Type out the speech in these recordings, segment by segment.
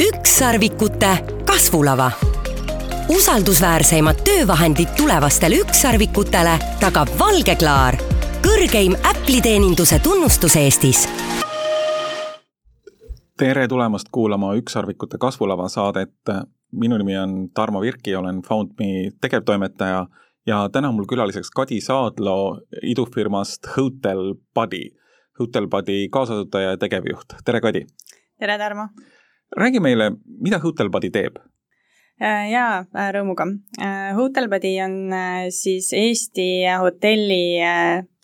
ükssarvikute kasvulava. usaldusväärseimad töövahendid tulevastele ükssarvikutele tagab Valge Klaar, kõrgeim Apple'i-teeninduse tunnustus Eestis tere tulemast kuulama Ükssarvikute kasvulava saadet. minu nimi on Tarmo Virki, olen FoundMe tegevtoimetaja ja täna on mul külaliseks Kadi Saadlo idufirmast Hotel Buddy, Hotel Buddy kaasasutaja ja tegevjuht. tere, Kadi! Tere, Tarmo! räägi meile, mida Hotel Buddy teeb? Äh, jaa, äh, rõõmuga. Äh, Hotel Buddy on siis Eesti hotelli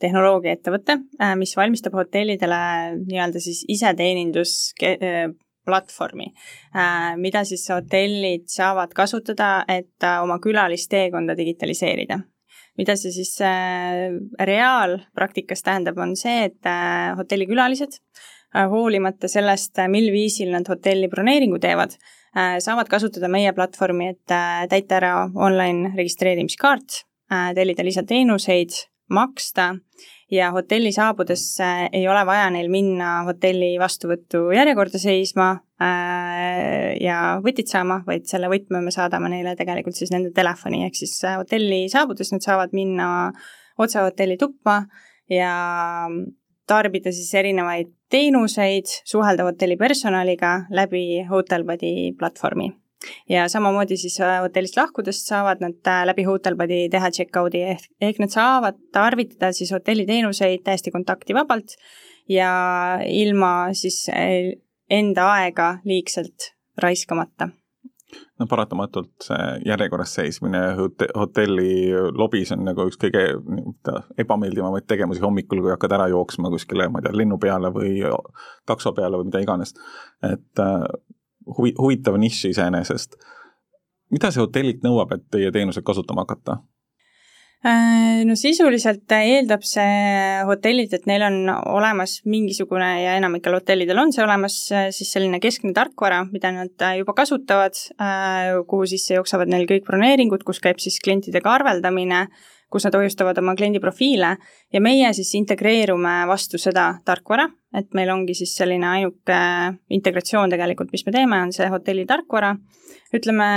tehnoloogiaettevõte, mis valmistab hotellidele nii-öelda siis iseteenindus platvormi, mida siis hotellid saavad kasutada, et oma külalisteekonda digitaliseerida mida see siis reaalpraktikas tähendab, on see, et hotellikülalised hoolimata sellest, mil viisil nad hotelli broneeringu teevad, Äh, saavad kasutada meie platvormi, et äh, täita ära online registreerimiskaart, äh, tellida lisateenuseid, maksta ja hotelli saabudes ei ole vaja neil minna hotelli vastuvõtu järjekorda seisma ja võtit saama, vaid selle võtme me saadame neile tegelikult siis nende telefoni, ehk siis hotelli saabudes nad saavad minna otse hotelli tuppa ja tarbida siis erinevaid teenuseid, suhelda hotelli personaliga läbi Hotelbuddy platvormi. ja samamoodi siis äh, hotellist lahkudes saavad nad äh, läbi Hotelbuddy teha check-out'i ehk, ehk nad saavad tarvitada siis hotelliteenuseid täiesti kontaktivabalt ja ilma siis äh, enda aega liigselt raiskamata no paratamatult see järjekorras seismine hotelli lobis on nagu üks kõige ebameeldivamaid tegevusi hommikul, kui hakkad ära jooksma kuskile, ma ei tea, linnu peale või takso peale või mida iganes. et äh, huvi, huvitav nišš iseenesest. mida see hotellilt nõuab, et teie teenuseid kasutama hakata? Äh, no sisuliselt eeldab see hotellilt, et neil on olemas mingisugune ja enamikel hotellidel on see olemas, äh, siis selline keskne tarkvara, mida nad äh, juba kasutavad, kuhu sisse jooksevad neil kõik broneeringud, kus käib siis klientidega arveldamine, kus nad hoiustavad oma kliendi profiile ja meie siis integreerume vastu seda tarkvara, et meil ongi siis selline ainuke integratsioon tegelikult, mis me teeme, on see hotelli tarkvara. ütleme,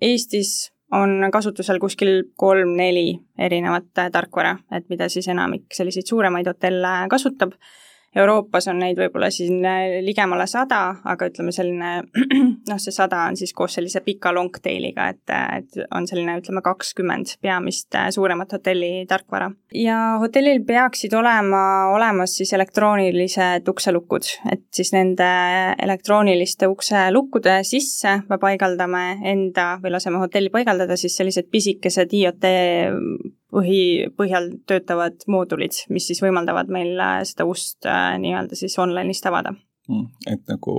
Eestis on kasutusel kuskil kolm-neli erinevat tarkvara, et mida siis enamik selliseid suuremaid hotelle kasutab Euroopas on neid võib-olla siin äh, ligemale sada, aga ütleme, selline noh, see sada on siis koos sellise pika long tail'iga, et, et on selline, ütleme, kakskümmend peamist äh, suuremat hotelli tarkvara. ja hotellil peaksid olema olemas siis elektroonilised ukselukud, et siis nende elektrooniliste ukselukkude sisse me paigaldame enda või laseme hotelli paigaldada siis sellised pisikesed IoT põhi, põhjal töötavad moodulid, mis siis võimaldavad meil äh, seda ust äh, nii-öelda siis online'ist avada mm,. et nagu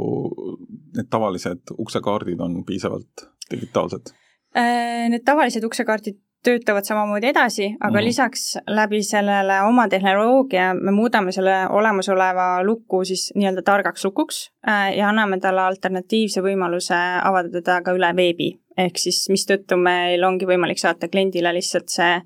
need tavalised uksekaardid on piisavalt digitaalsed? Äh, need tavalised uksekaardid töötavad samamoodi edasi, aga mm. lisaks läbi sellele oma tehnoloogia me muudame selle olemasoleva luku siis nii-öelda targaks lukuks ja anname talle alternatiivse võimaluse avada teda ka üle veebi. ehk siis mistõttu meil ongi võimalik saata kliendile lihtsalt see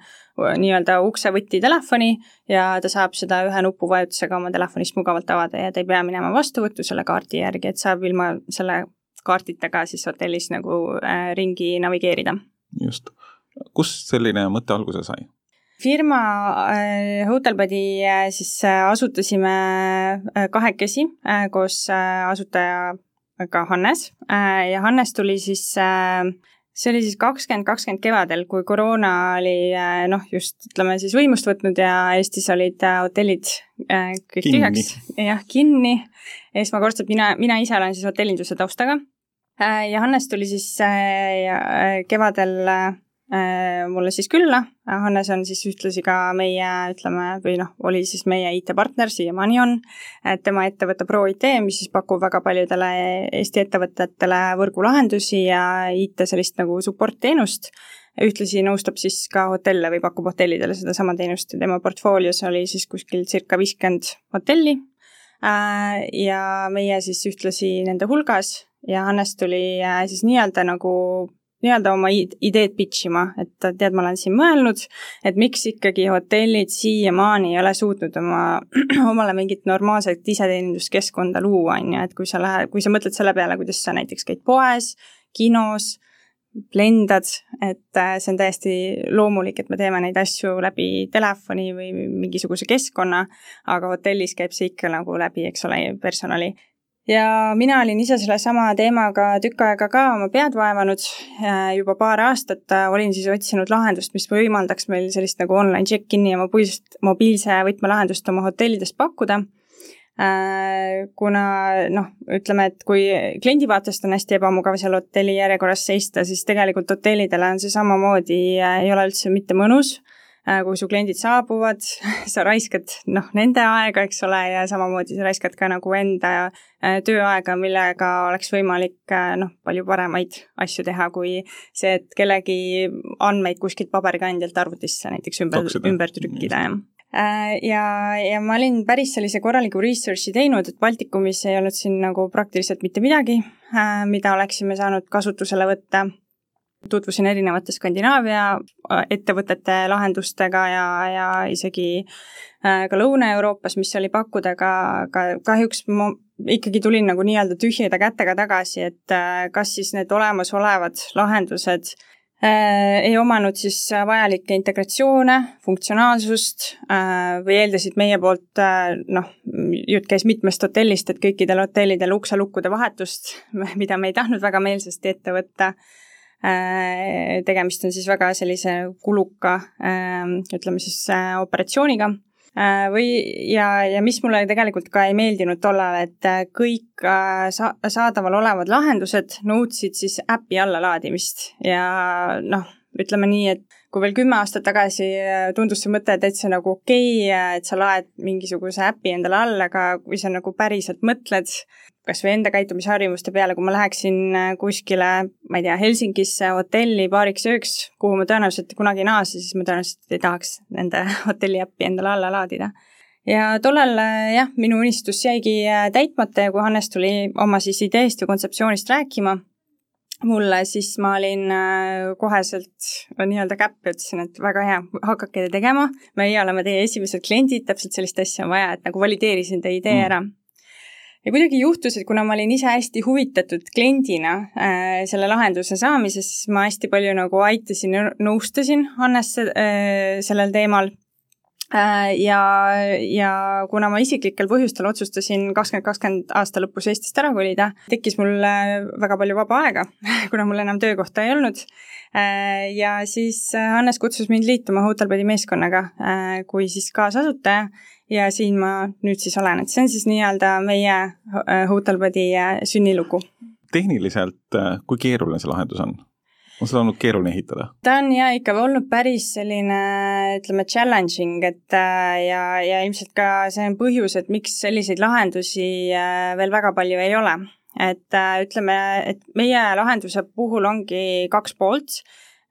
nii-öelda uksevõti telefoni ja ta saab seda ühe nupuvajutusega oma telefonist mugavalt avada ja ta ei pea minema vastuvõttu selle kaardi järgi, et saab ilma selle kaardita ka siis hotellis nagu äh, ringi navigeerida. just. kust selline mõte alguse sai? firma äh, Hotelbuddy äh, siis äh, asutasime kahekesi koos asutajaga Hannes ja Hannes tuli siis see oli siis kakskümmend kakskümmend kevadel, kui koroona oli äh, noh, just ütleme siis võimust võtnud ja Eestis olid äh, hotellid äh, kõik tühjaks, jah, kinni. esmakordselt mina, mina ise olen siis hotellinduse taustaga. ja Hannes tuli siis kevadel mulle siis külla, Hannes on siis ühtlasi ka meie, ütleme, või noh, oli siis meie IT-partner, siiamaani on, et tema ettevõte ProIT, mis siis pakub väga paljudele Eesti ettevõtetele võrgulahendusi ja IT sellist nagu support teenust, ühtlasi nõustab siis ka hotelle või pakub hotellidele sedasama teenust ja tema portfoolios oli siis kuskil circa viiskümmend hotelli. Äh, ja meie siis ühtlasi nende hulgas ja Hannes tuli äh, siis nii-öelda nagu nii-öelda oma ideed pitch ima, et tead, ma olen siin mõelnud, et miks ikkagi hotellid siiamaani ei ole suutnud oma, omale mingit normaalset iseteeninduskeskkonda luua, on ju, et kui sa lähed, kui sa mõtled selle peale, kuidas sa näiteks käid poes, kinos, lendad, et äh, see on täiesti loomulik, et me teeme neid asju läbi telefoni või mingisuguse keskkonna, aga hotellis käib see ikka nagu läbi, eks ole, personali ja mina olin ise sellesama teemaga tükk aega ka oma pead vaevanud, juba paar aastat äh, olin siis otsinud lahendust, mis võimaldaks meil sellist nagu online check-in'i ja mobiilset, mobiilse võtmelahendust oma hotellides pakkuda. Äh, kuna noh, ütleme, et kui kliendi vaatest on hästi ebamugav seal hotelli järjekorras seista, siis tegelikult hotellidele on see samamoodi, äh, ei ole üldse mitte mõnus. Äh, kui su kliendid saabuvad, sa raiskad noh, nende aega, eks ole, ja samamoodi sa raiskad ka nagu enda äh, tööaega, millega oleks võimalik äh, noh, palju paremaid asju teha, kui see, et kellegi andmeid kuskilt paberkandjalt arvutisse näiteks ümber, ümber trükkida, jah. Ja, ja ma olin päris sellise korraliku research'i teinud, et Baltikumis ei olnud siin nagu praktiliselt mitte midagi, mida oleksime saanud kasutusele võtta tutvusin erinevate Skandinaavia äh, ettevõtete lahendustega ja, ja isegi äh, ka Lõuna-Euroopas, mis oli pakkuda, aga, aga kahjuks ma ikkagi tulin nagu nii-öelda tühjade kätega tagasi, et äh, kas siis need olemasolevad lahendused ei omanud siis vajalikke integratsioone, funktsionaalsust või eeldasid meie poolt noh, jutt käis mitmest hotellist, et kõikidel hotellidel ukselukkude vahetust, mida me ei tahtnud väga meelsasti ette võtta tegemist on siis väga sellise kuluka, ähm, ütleme siis äh, operatsiooniga. Äh, või, ja, ja mis mulle tegelikult ka ei meeldinud tollal, et kõik sa-, saadaval olevad lahendused nõudsid siis äpi allalaadimist ja noh, ütleme nii, et kui veel kümme aastat tagasi tundus see mõte täitsa nagu okei okay,, et sa laed mingisuguse äpi endale alla, aga kui sa nagu päriselt mõtled, kas või enda käitumisharjumuste peale, kui ma läheksin äh, kuskile, ma ei tea, Helsingisse hotelli paariks ööks, kuhu ma tõenäoliselt kunagi ei naase, siis ma tõenäoliselt ei tahaks nende hotelli äppi endale alla laadida. ja tollal äh, jah, minu unistus jäigi äh, täitmata ja kui Hannes tuli oma siis ideest ja kontseptsioonist rääkima mulle, siis ma olin koheselt nii-öelda käpp ja ütlesin, et väga hea, hakake tegema, meie oleme teie esimesed kliendid, täpselt sellist asja on vaja, et nagu valideerisin teie idee mm. ära ja kuidagi juhtus, et kuna ma olin ise hästi huvitatud kliendina äh, selle lahenduse saamises, siis ma hästi palju nagu aitasin ja nõustasin Hannes äh, sellel teemal äh,. Ja, ja kuna ma isiklikel põhjustel otsustasin kakskümmend kakskümmend aasta lõpus Eestist ära kolida, tekkis mul äh, väga palju vaba aega kuna mul enam töökohta ei olnud äh,. ja siis äh, Hannes kutsus mind liituma Hotelbedi meeskonnaga äh, kui siis kaasasutaja ja siin ma nüüd siis olen, et see on siis nii-öelda meie äh, Hotelbedi äh, sünnilugu. tehniliselt, äh, kui keeruline see lahendus on? On seda olnud keeruline ehitada? ta on ja ikka olnud päris selline, ütleme, challenging, et ja, ja ilmselt ka see on põhjus, et miks selliseid lahendusi veel väga palju ei ole. et ütleme, et meie lahenduse puhul ongi kaks poolt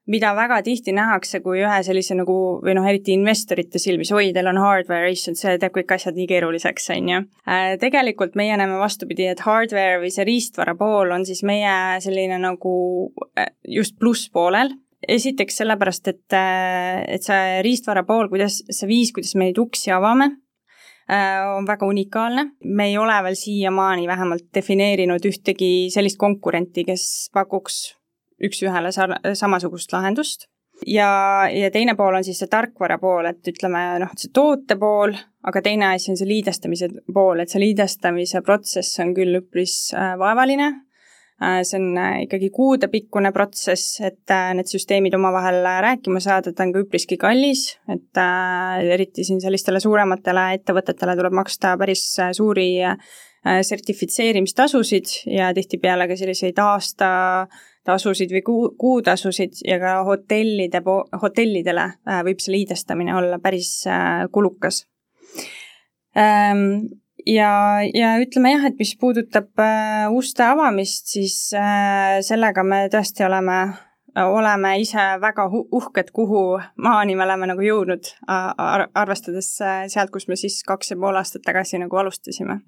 mida väga tihti nähakse kui ühe sellise nagu või noh, eriti investorite silmis, oi, teil on hardware, issand, see teeb kõik asjad nii keeruliseks, on ju. Äh, tegelikult meie näeme vastupidi, et hardware või see riistvara pool on siis meie selline nagu äh, just plusspoolel, esiteks sellepärast, et, äh, et see riistvara pool, kuidas, see viis, kuidas me neid uksi avame, on väga unikaalne. me ei ole veel siiamaani vähemalt defineerinud ühtegi sellist konkurenti, kes pakuks üks-ühele sar-, samasugust lahendust. ja, ja teine pool on siis see tarkvara pool, et ütleme noh, see toote pool, aga teine asi on see liidestamise pool, et see liidestamise protsess on küll üpris äh, vaevaline, äh, see on äh, ikkagi kuudepikkune protsess, et need süsteemid omavahel rääkima saada, ta on ka üpriski kallis, et eriti siin sellistele suurematele ettevõtetele tuleb maksta päris suuri sertifitseerimistasusid ja tihtipeale ka selliseid aasta tasusid või kuu, kuutasusid ja ka hotellide hotellidele äh, võib see liidestamine olla päris äh, kulukas. Ähm, ja, ja ütleme jah, et mis puudutab äh, uste avamist, siis sellega me tõesti oleme oleme ise väga uhked, kuhu maani me oleme nagu jõudnud, arvestades sealt, kus me siis kaks ja pool aastat tagasi nagu alustasime.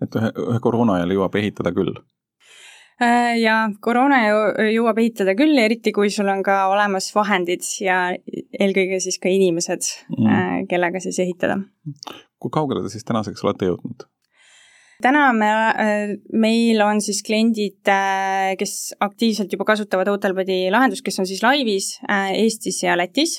et ühe, ühe koroona ajal jõuab ehitada küll ja koroona jõuab ehitada küll, eriti kui sul on ka olemas vahendid ja eelkõige siis ka inimesed mm., kellega siis ehitada. kui kaugele te siis tänaseks olete jõudnud? täna me, meil on siis kliendid, kes aktiivselt juba kasutavad Hotelbedi lahendust, kes on siis laivis Eestis ja Lätis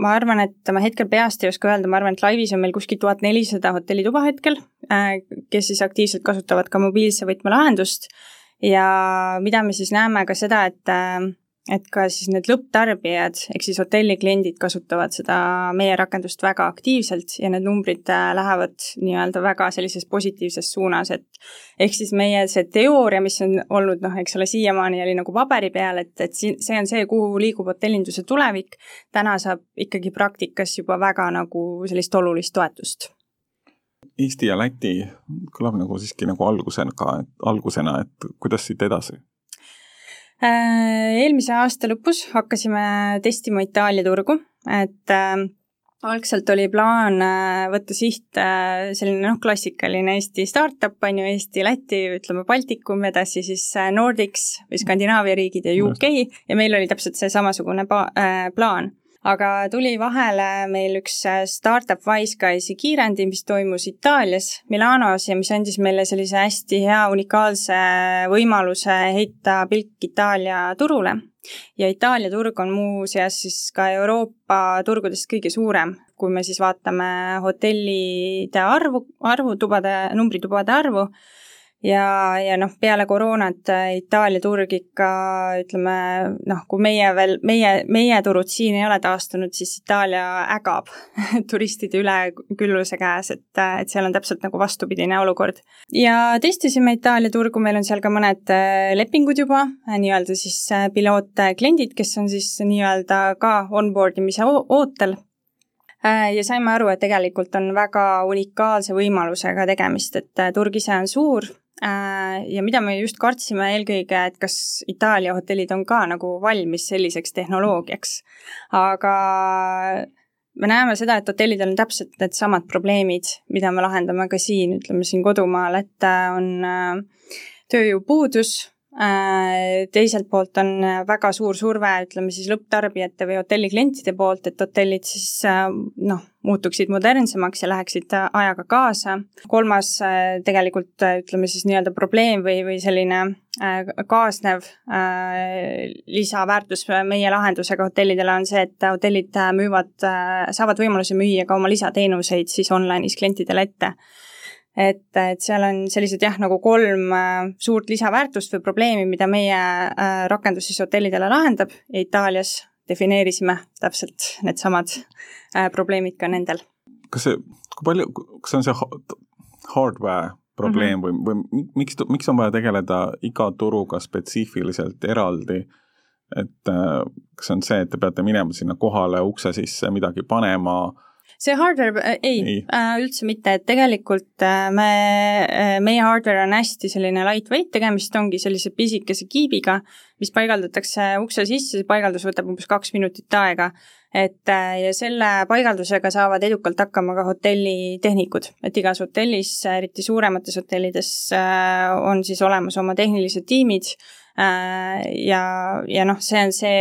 ma arvan, et ma hetkel peast ei oska öelda, ma arvan, et laivis on meil kuskil tuhat nelisada hotellituba hetkel, äh, kes siis aktiivselt kasutavad ka mobiilse võtmelahendust ja mida me siis näeme ka seda, et äh, et ka siis need lõpptarbijad, ehk siis hotelli kliendid kasutavad seda meie rakendust väga aktiivselt ja need numbrid äh, lähevad nii-öelda väga sellises positiivses suunas, et ehk siis meie see teooria, mis on olnud noh, eks ole, siiamaani oli nagu paberi peal, et, et siin, see on see, kuhu liigub hotellinduse tulevik, täna saab ikkagi praktikas juba väga nagu sellist olulist toetust Eesti ja Läti kõlab nagu siiski nagu algusena, algusena, et kuidas siit edasi? Äh, eelmise aasta lõpus hakkasime testima Itaalia turgu, et äh, algselt oli plaan äh, võtta siht selline noh, klassikaline Eesti startup, on ju, Eesti-Läti, ütleme Baltikum, edasi siis Nordics või Skandinaavia riigid ja UK ja meil oli täpselt see samasugune pa-, plaan aga tuli vahele meil üks äh, startup Wiseguys'i kiirendi, mis toimus Itaalias, Milanos ja mis andis meile sellise hästi hea unikaalse võimaluse heita pilk Itaalia turule. ja Itaalia turg on muuseas siis ka Euroopa turgudest kõige suurem, kui me siis vaatame hotellide arvu, arvu, tubade, numbritubade arvu ja, ja noh, peale koroonat äh, Itaalia turg ikka ütleme noh, kui meie veel, meie, meie turud siin ei ole taastunud, siis Itaalia ägab turistide ülekülluse käes, et, et seal on täpselt nagu vastupidine olukord. ja testisime Itaalia turgu, meil on seal ka mõned äh, lepingud juba, äh, nii-öelda siis pilootkliendid, kes on siis nii-öelda ka onboard imise ootel ja saime aru, et tegelikult on väga unikaalse võimalusega tegemist, et turg ise on suur, Äh, ja mida me just kartsime eelkõige, et kas Itaalia hotellid on ka nagu valmis selliseks tehnoloogiaks. aga me näeme seda, et hotellidel on täpselt needsamad probleemid, mida me lahendame ka siin, ütleme siin kodumaal, et äh, on äh, tööjõupuudus, Äh, teiselt poolt on äh, väga suur surve, ütleme siis lõpptarbijate või hotelliklientide poolt, et hotellid siis äh, noh, muutuksid modernsemaks ja läheksid ajaga kaasa. kolmas tegelikult ütleme siis nii-öelda probleem või, või selline kaasnev lisaväärtus meie lahendusega hotellidele on see, et hotellid müüvad, saavad võimaluse müüa ka oma lisateenuseid siis online'is klientidele ette et, et seal on sellised jah, nagu kolm äh, suurt lisaväärtust või probleemi, mida meie äh, rakendus siis hotellidele lahendab ja Itaalias defineerisime täpselt needsamad äh, probleemid ka nendel. kas see, kui palju, kas see on see hardware probleem mm -hmm. või, või miks, miks on vaja tegeleda iga turuga spetsiifiliselt eraldi, et kas see on see, et te peate minema sinna kohale ukse sisse midagi panema, see hardware äh,, ei, ei., äh, üldse mitte, et tegelikult äh, me meie hardware on hästi selline lightweight, tegemist ongi sellise pisikese kiibiga, mis paigaldatakse ukse sisse, see paigaldus võtab umbes kaks minutit aega. et ja selle paigaldusega saavad edukalt hakkama ka hotellitehnikud, et igas hotellis, eriti suuremates hotellides, on siis olemas oma tehnilised tiimid ja, ja noh, see on see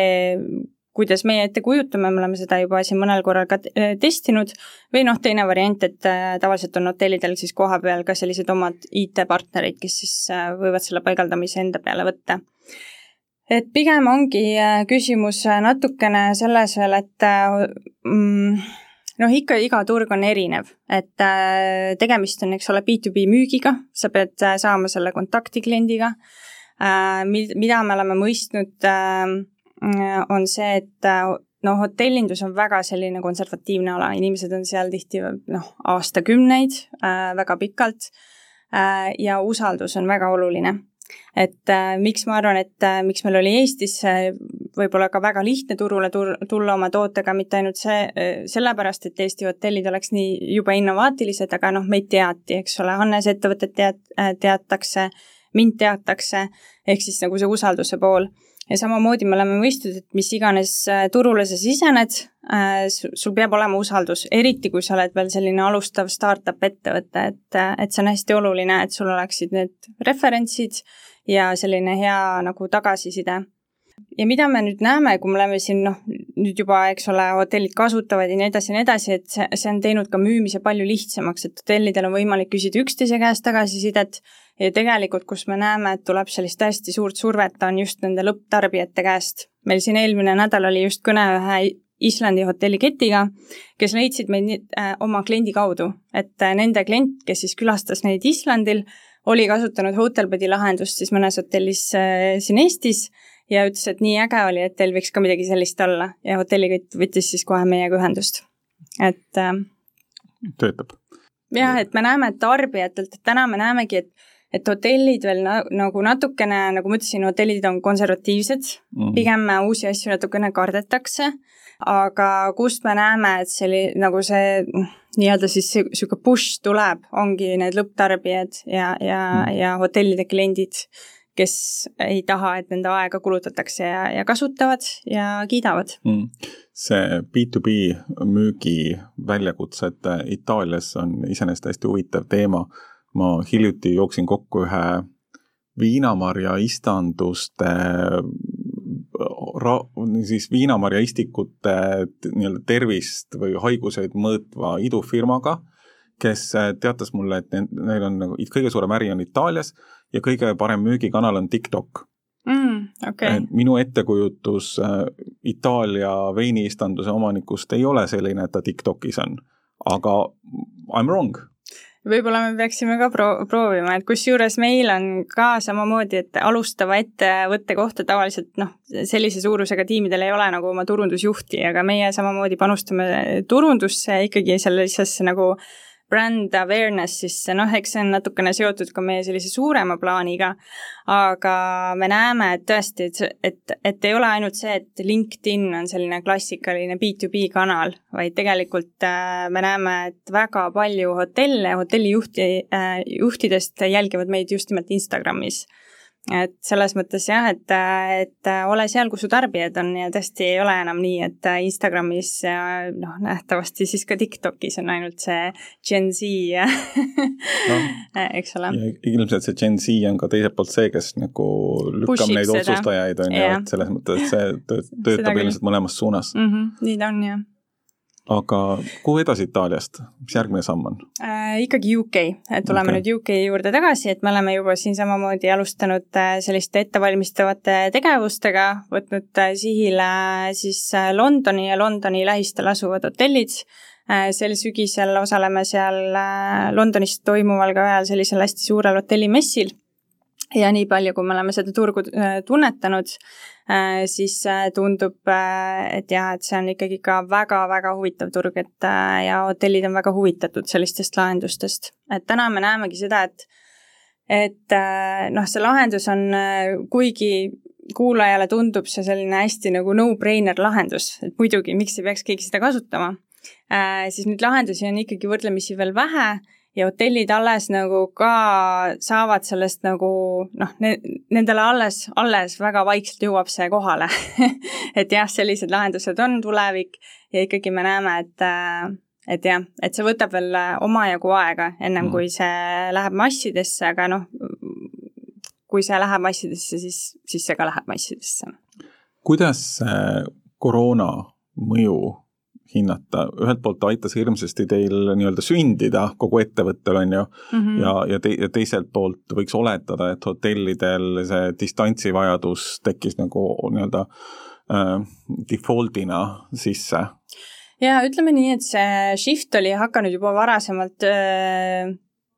kuidas meie ette kujutame, me oleme seda juba siin mõnel korral ka äh, testinud, või noh, teine variant, et äh, tavaliselt on hotellidel siis kohapeal ka sellised omad IT-partnerid, kes siis äh, võivad selle paigaldamise enda peale võtta. et pigem ongi küsimus natukene selles veel, et mm, noh, ikka iga turg on erinev, et tegemist on, eks ole, B2B müügiga, sa pead saama selle kontakti kliendiga, mida me oleme mõistnud Äh, on see, et äh, noh, hotellindus on väga selline konservatiivne ala, inimesed on seal tihti noh, aastakümneid äh,, väga pikalt äh, ja usaldus on väga oluline. et äh, miks ma arvan, et äh, miks meil oli Eestis võib-olla ka väga lihtne turule tur-, tulla oma tootega, mitte ainult see, sellepärast, et Eesti hotellid oleks nii jube innovaatilised, aga noh, meid teati, eks ole, Hannes ettevõtet teat-, teatakse, mind teatakse, ehk siis nagu see usalduse pool ja samamoodi me oleme mõistnud, et mis iganes äh, turule sa sisened, äh, sul peab olema usaldus, eriti kui sa oled veel selline alustav startup ettevõte, et, et see on hästi oluline, et sul oleksid need referentsid ja selline hea nagu tagasiside ja mida me nüüd näeme, kui me oleme siin noh, nüüd juba, eks ole, hotellid kasutavad ja nii edasi ja nii edasi, et see, see on teinud ka müümise palju lihtsamaks, et hotellidel on võimalik küsida üksteise käest tagasisidet. Ja tegelikult, kus me näeme, et tuleb sellist hästi suurt survet, on just nende lõpptarbijate käest. meil siin eelmine nädal oli just kõne ühe Islandi hotelliketiga, kes leidsid meid äh, oma kliendi kaudu, et äh, nende klient, kes siis külastas neid Islandil, oli kasutanud Hotelbedi lahendust siis mõnes hotellis äh, siin Eestis ja ütles, et nii äge oli, et teil võiks ka midagi sellist olla. ja hotellikett võttis siis kohe meiega ühendust, et äh, töötab. jah, et me näeme tarbijatelt, et täna me näemegi, et et hotellid veel na nagu natukene, nagu ma ütlesin, hotellid on konservatiivsed. Mm, pigem uusi asju natukene kardetakse, aga kust me näeme, et see oli nagu see nii-öelda siis niisugune push tuleb, ongi need lõpptarbijad ja, ja mm, ja hotellide kliendid kes ei taha, et nende aega kulutatakse ja, ja kasutavad ja kiidavad. Mm.. see B2B müügi väljakutsed Itaalias on iseenesest hästi huvitav teema. ma hiljuti jooksin kokku ühe viinamarja istanduste ra-, siis viinamarja istikute nii-öelda tervist või haiguseid mõõtva idufirmaga, kes teatas mulle, et neil on nagu kõige suurem äri on Itaalias ja kõige parem müügikanal on TikTok mm,. Okay. minu ettekujutus äh, Itaalia veiniistanduse omanikust ei ole selline, et ta TikTokis on, aga I m wrong võib-olla me peaksime ka pro-, proovima, et kusjuures meil on ka samamoodi, et alustava ettevõtte kohta tavaliselt noh, sellise suurusega tiimidel ei ole nagu oma turundusjuhti, aga meie samamoodi panustame turundusse ikkagi sellisesse nagu äh, brand awareness, siis noh, eks see on natukene seotud ka meie sellise suurema plaaniga, aga me näeme, et tõesti, et, et, et ei ole ainult see, et LinkedIn on selline klassikaline B2B kanal, vaid tegelikult äh, me näeme, et väga palju hotelle, hotellijuhti, äh, juhtidest jälgivad meid just nimelt Instagramis et selles mõttes jah, et, et ole seal, kus su tarbijad on ja tõesti ei ole enam nii, et Instagramis ja noh, nähtavasti siis ka TikTokis on ainult see Gen Z ja no, eks ole. ilmselt see Gen Z on ka teiselt poolt see, kes nagu lükkab Pushib neid seda. otsustajaid, on ju, et selles mõttes see töötab ilmselt mõlemas suunas mm. -hmm, nii ta on, jah aga kuhu edasi Itaaliast, mis järgmine samm on äh,? ikkagi UK, et tuleme okay. nüüd UK juurde tagasi, et me oleme juba siin samamoodi alustanud äh, selliste ettevalmistavate tegevustega, võtnud äh, sihile siis äh, Londoni ja Londoni lähistel asuvad hotellid. sel sügisel osaleme seal Londonis toimuval ka ühel sellisel hästi suurel hotellimessil ja nii palju, kui me oleme seda turgu tunnetanud, Äh, siis äh, tundub, äh, et jah, et see on ikkagi ka väga-väga huvitav turg, et ja hotellid on väga huvitatud sellistest lahendustest. et täna me näemegi seda, et et noh, see lahendus on, kuigi kuulajale tundub see selline hästi nagu no-brainer lahendus, et muidugi, miks ei peaks keegi seda kasutama, siis neid lahendusi on ikkagi võrdlemisi veel vähe ja hotellid alles nagu ka saavad sellest nagu noh ne,, nendele alles, alles väga vaikselt jõuab see kohale et jah, sellised lahendused on tulevik ja ikkagi me näeme, et et jah, et see võtab veel omajagu aega, ennem mm. kui see läheb massidesse, aga noh, kui see läheb massidesse, siis, siis see ka läheb massidesse. kuidas koroona mõju hinnata, ühelt poolt aitas hirmsasti teil nii-öelda sündida kogu ettevõttel, on ju mm, -hmm. ja, ja te-, ja teiselt poolt võiks oletada, et hotellidel see distantsivajadus tekkis nagu nii-öelda äh, default'ina sisse. jaa, ütleme nii, et see shift oli hakanud juba varasemalt öö,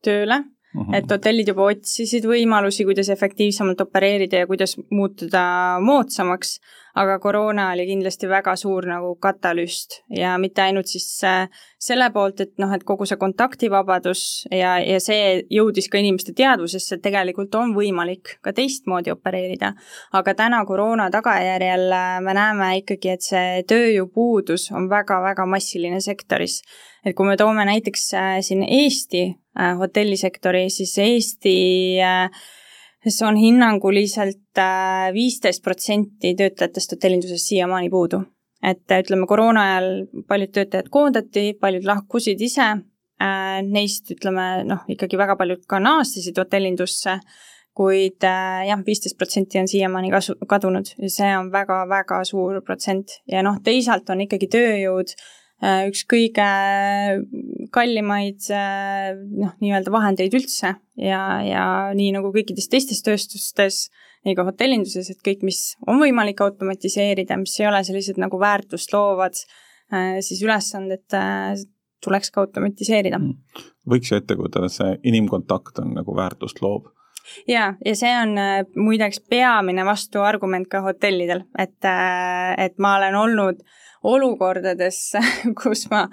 tööle Mm -hmm. et hotellid juba otsisid võimalusi, kuidas efektiivsemalt opereerida ja kuidas muutuda moodsamaks, aga koroona oli kindlasti väga suur nagu katalüst ja mitte ainult siis äh, selle poolt, et noh, et kogu see kontaktivabadus ja, ja see jõudis ka inimeste teadvusesse, et tegelikult on võimalik ka teistmoodi opereerida. aga täna koroona tagajärjel äh, me näeme ikkagi, et see tööjõupuudus on väga-väga massiline sektoris. et kui me toome näiteks äh, siin Eesti hotellisektori, siis Eesti äh, see on hinnanguliselt viisteist protsenti töötajatest hotellinduses siiamaani puudu. et ütleme, koroona ajal paljud töötajad koondati, paljud lahkusid ise, neist ütleme noh, ikkagi väga paljud ka naastisid hotellindusse kuid äh, jah, viisteist protsenti on siiamaani kasu, kadunud ja see on väga-väga suur protsent ja noh, teisalt on ikkagi tööjõud äh, üks kõige kallimaid äh, noh, nii-öelda vahendeid üldse. Ja, ja nii nagu kõikides teistes tööstustes, nii ka hotellinduses, et kõik, mis on võimalik automatiseerida, mis ei ole sellised nagu väärtust loovad, siis ülesanded tuleks ka automatiseerida. võiks ju ette kujutada, see inimkontakt on nagu väärtust loov jaa, ja see on äh, muideks peamine vastuargument ka hotellidel, et, äh, et ma olen olnud olukordades, kus ma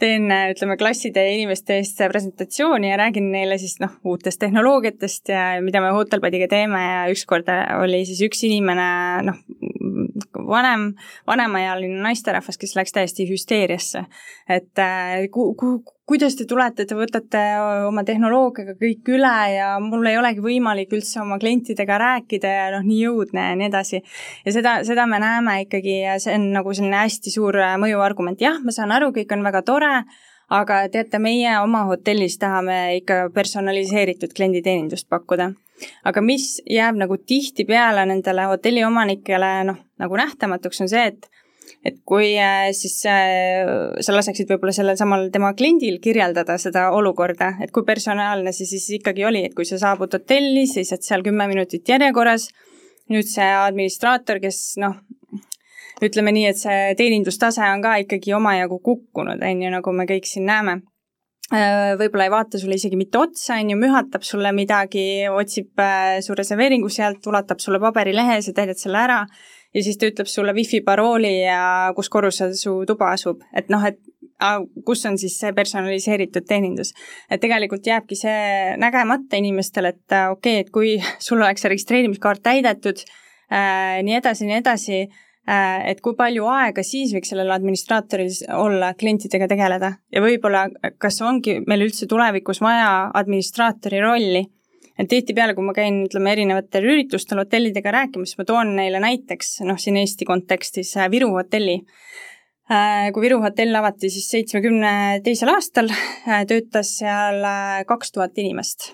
teen, ütleme, klasside inimeste eest presentatsiooni ja räägin neile siis noh, uutest tehnoloogiatest ja mida me Hotelbadiga teeme ja ükskord oli siis üks inimene noh, vanem, vanemaealine naisterahvas, kes läks täiesti hüsteeriasse. et äh, ku-, ku-, kuidas te tulete, te võtate oma tehnoloogiaga kõik üle ja mul ei olegi võimalik üldse oma klientidega rääkida ja noh, nii õudne ja nii edasi. ja seda, seda me näeme ikkagi ja see on nagu selline hästi suur mõjuargument, jah, ma saan aru, kõik on väga tore, aga teate, meie oma hotellis tahame ikka personaliseeritud klienditeenindust pakkuda aga mis jääb nagu tihtipeale nendele hotelliomanikele noh, nagu nähtamatuks, on see, et et kui äh, siis äh, sa laseksid võib-olla sellel samal tema kliendil kirjeldada seda olukorda, et kui personaalne see siis ikkagi oli, et kui sa saabud hotelli, seisad seal kümme minutit järjekorras, nüüd see administraator, kes noh, ütleme nii, et see teenindustase on ka ikkagi omajagu kukkunud, on ju, nagu me kõik siin näeme võib-olla ei vaata sulle isegi mitte otsa, on ju, mühatab sulle midagi, otsib su reserveeringu sealt, ulatab sulle paberilehe, sa täidad selle ära ja siis ta ütleb sulle wifi parooli ja kus korrusel su tuba asub, et noh, et kus on siis see personaliseeritud teenindus. et tegelikult jääbki see nägemata inimestel, et okei okay,, et kui sul oleks see registreerimiskaart täidetud äh,, nii edasi, nii edasi äh,, et kui palju aega siis võiks sellel administraatoril olla klientidega tegeleda? Ja võib-olla kas ongi meil üldse tulevikus vaja administraatori rolli? Et tihtipeale, kui ma käin, ütleme, erinevatel üritustel hotellidega rääkimas, ma toon neile näiteks, noh, siin Eesti kontekstis äh, Viru hotelli. Äh, kui Viru hotell avati siis seitsmekümne teisel aastal, äh, töötas seal kaks tuhat inimest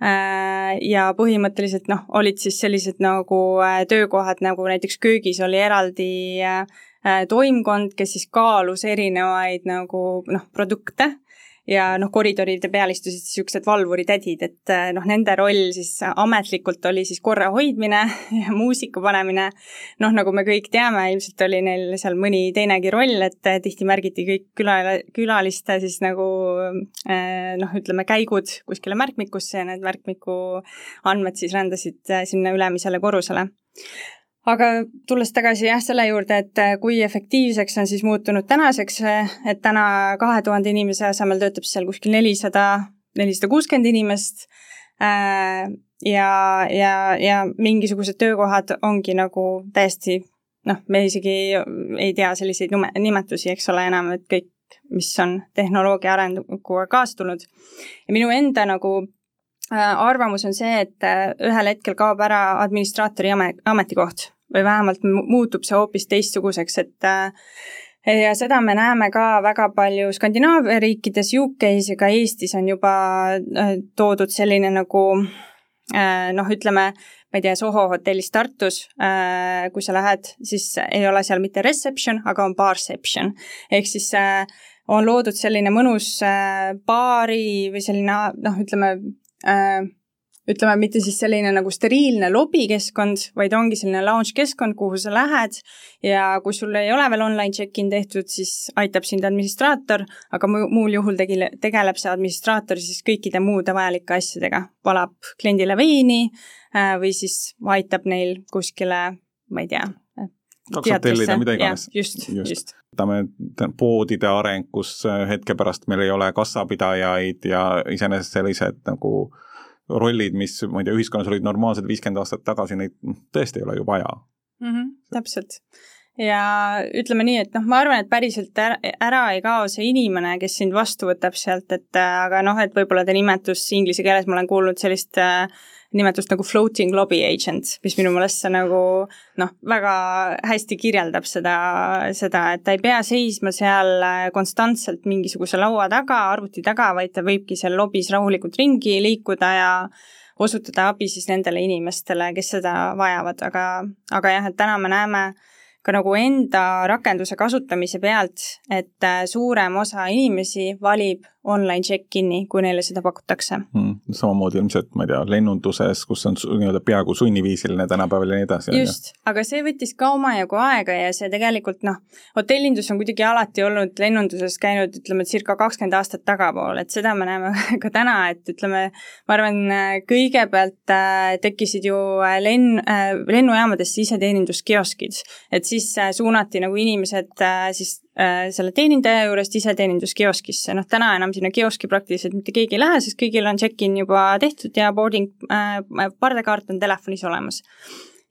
ja põhimõtteliselt noh, olid siis sellised nagu töökohad, nagu näiteks köögis oli eraldi toimkond, kes siis kaalus erinevaid nagu noh, produkte ja noh, koridoride peal istusid niisugused valvuritädid, et äh, noh, nende roll siis ametlikult oli siis korra hoidmine ja muusika panemine. noh, nagu me kõik teame, ilmselt oli neil seal mõni teinegi roll, et äh, tihti märgiti kõik küla, külaliste siis nagu äh, noh, ütleme käigud kuskile märkmikusse ja need märkmiku andmed siis rändasid sinna ülemisele korrusele aga tulles tagasi jah, selle juurde, et äh, kui efektiivseks on siis muutunud tänaseks, äh, et täna kahe tuhande inimese asemel töötab seal kuskil nelisada, nelisada kuuskümmend inimest äh, ja, ja, ja mingisugused töökohad ongi nagu täiesti noh, me isegi ei tea selliseid nume-, nimetusi, eks ole, enam, et kõik, mis on tehnoloogia arenguga kaasa tulnud. ja minu enda nagu arvamus on see, et ühel hetkel kaob ära administraatori ametikoht või vähemalt muutub see hoopis teistsuguseks, et äh, ja seda me näeme ka väga palju Skandinaavia riikides, UK-s ja ka Eestis on juba äh, toodud selline nagu äh, noh, ütleme, ma ei tea, Soho hotellis Tartus, kui sa lähed, siis ei ole seal mitte reception, aga on barception. ehk siis on loodud selline mõnus baari või selline noh, ütleme ütleme, mitte siis selline nagu steriilne lobikeskkond, vaid ongi selline lounge keskkond, kuhu sa lähed ja kui sul ei ole veel online check-in tehtud, siis aitab sind administraator, aga muul juhul tegile, tegeleb see administraator siis kõikide muude vajalike asjadega, valab kliendile veini äh, või siis aitab neil kuskile, ma ei tea, taksot tellida, mida iganes. just, just, just. Võtame poodide areng, kus hetke pärast meil ei ole kassapidajaid ja iseenesest sellised nagu äh, rollid, mis, ma ei tea, ühiskonnas olid normaalsed viiskümmend aastat tagasi, neid noh, tõesti ei ole ju vaja mm. -hmm, täpselt. ja ütleme nii, et noh, ma arvan, et päriselt ära, ära ei kao see inimene, kes sind vastu võtab sealt, et aga noh, et võib-olla ta nimetus inglise keeles, ma olen kuulnud sellist äh, nimetust nagu floating lobby agent, mis minu meelest see nagu noh, väga hästi kirjeldab seda, seda, et ta ei pea seisma seal äh, konstantselt mingisuguse laua taga, arvuti taga, vaid ta võibki seal lobis rahulikult ringi liikuda ja osutada abi siis nendele inimestele, kes seda vajavad, aga, aga jah, et täna me näeme ka nagu enda rakenduse kasutamise pealt, et äh, suurem osa inimesi valib online check-in'i, kui neile seda pakutakse hmm,. samamoodi ilmselt, ma ei tea, lennunduses, kus on nii-öelda peaaegu sunniviisiline tänapäeval ja nii edasi. just, aga see võttis ka omajagu aega ja see tegelikult noh, hotellindus on kuidagi alati olnud lennunduses käinud, ütleme, circa kakskümmend aastat tagapool, et seda me näeme ka täna, et ütleme, ma arvan, kõigepealt äh, tekkisid ju äh, lenn äh,, lennujaamadesse iseteeninduskioskid, et siis suunati nagu inimesed siis selle teenindaja juurest iseteeninduskioskisse, noh täna enam sinna kioski praktiliselt mitte keegi ei lähe, sest kõigil on check-in juba tehtud ja boarding äh,, pardakaart on telefonis olemas.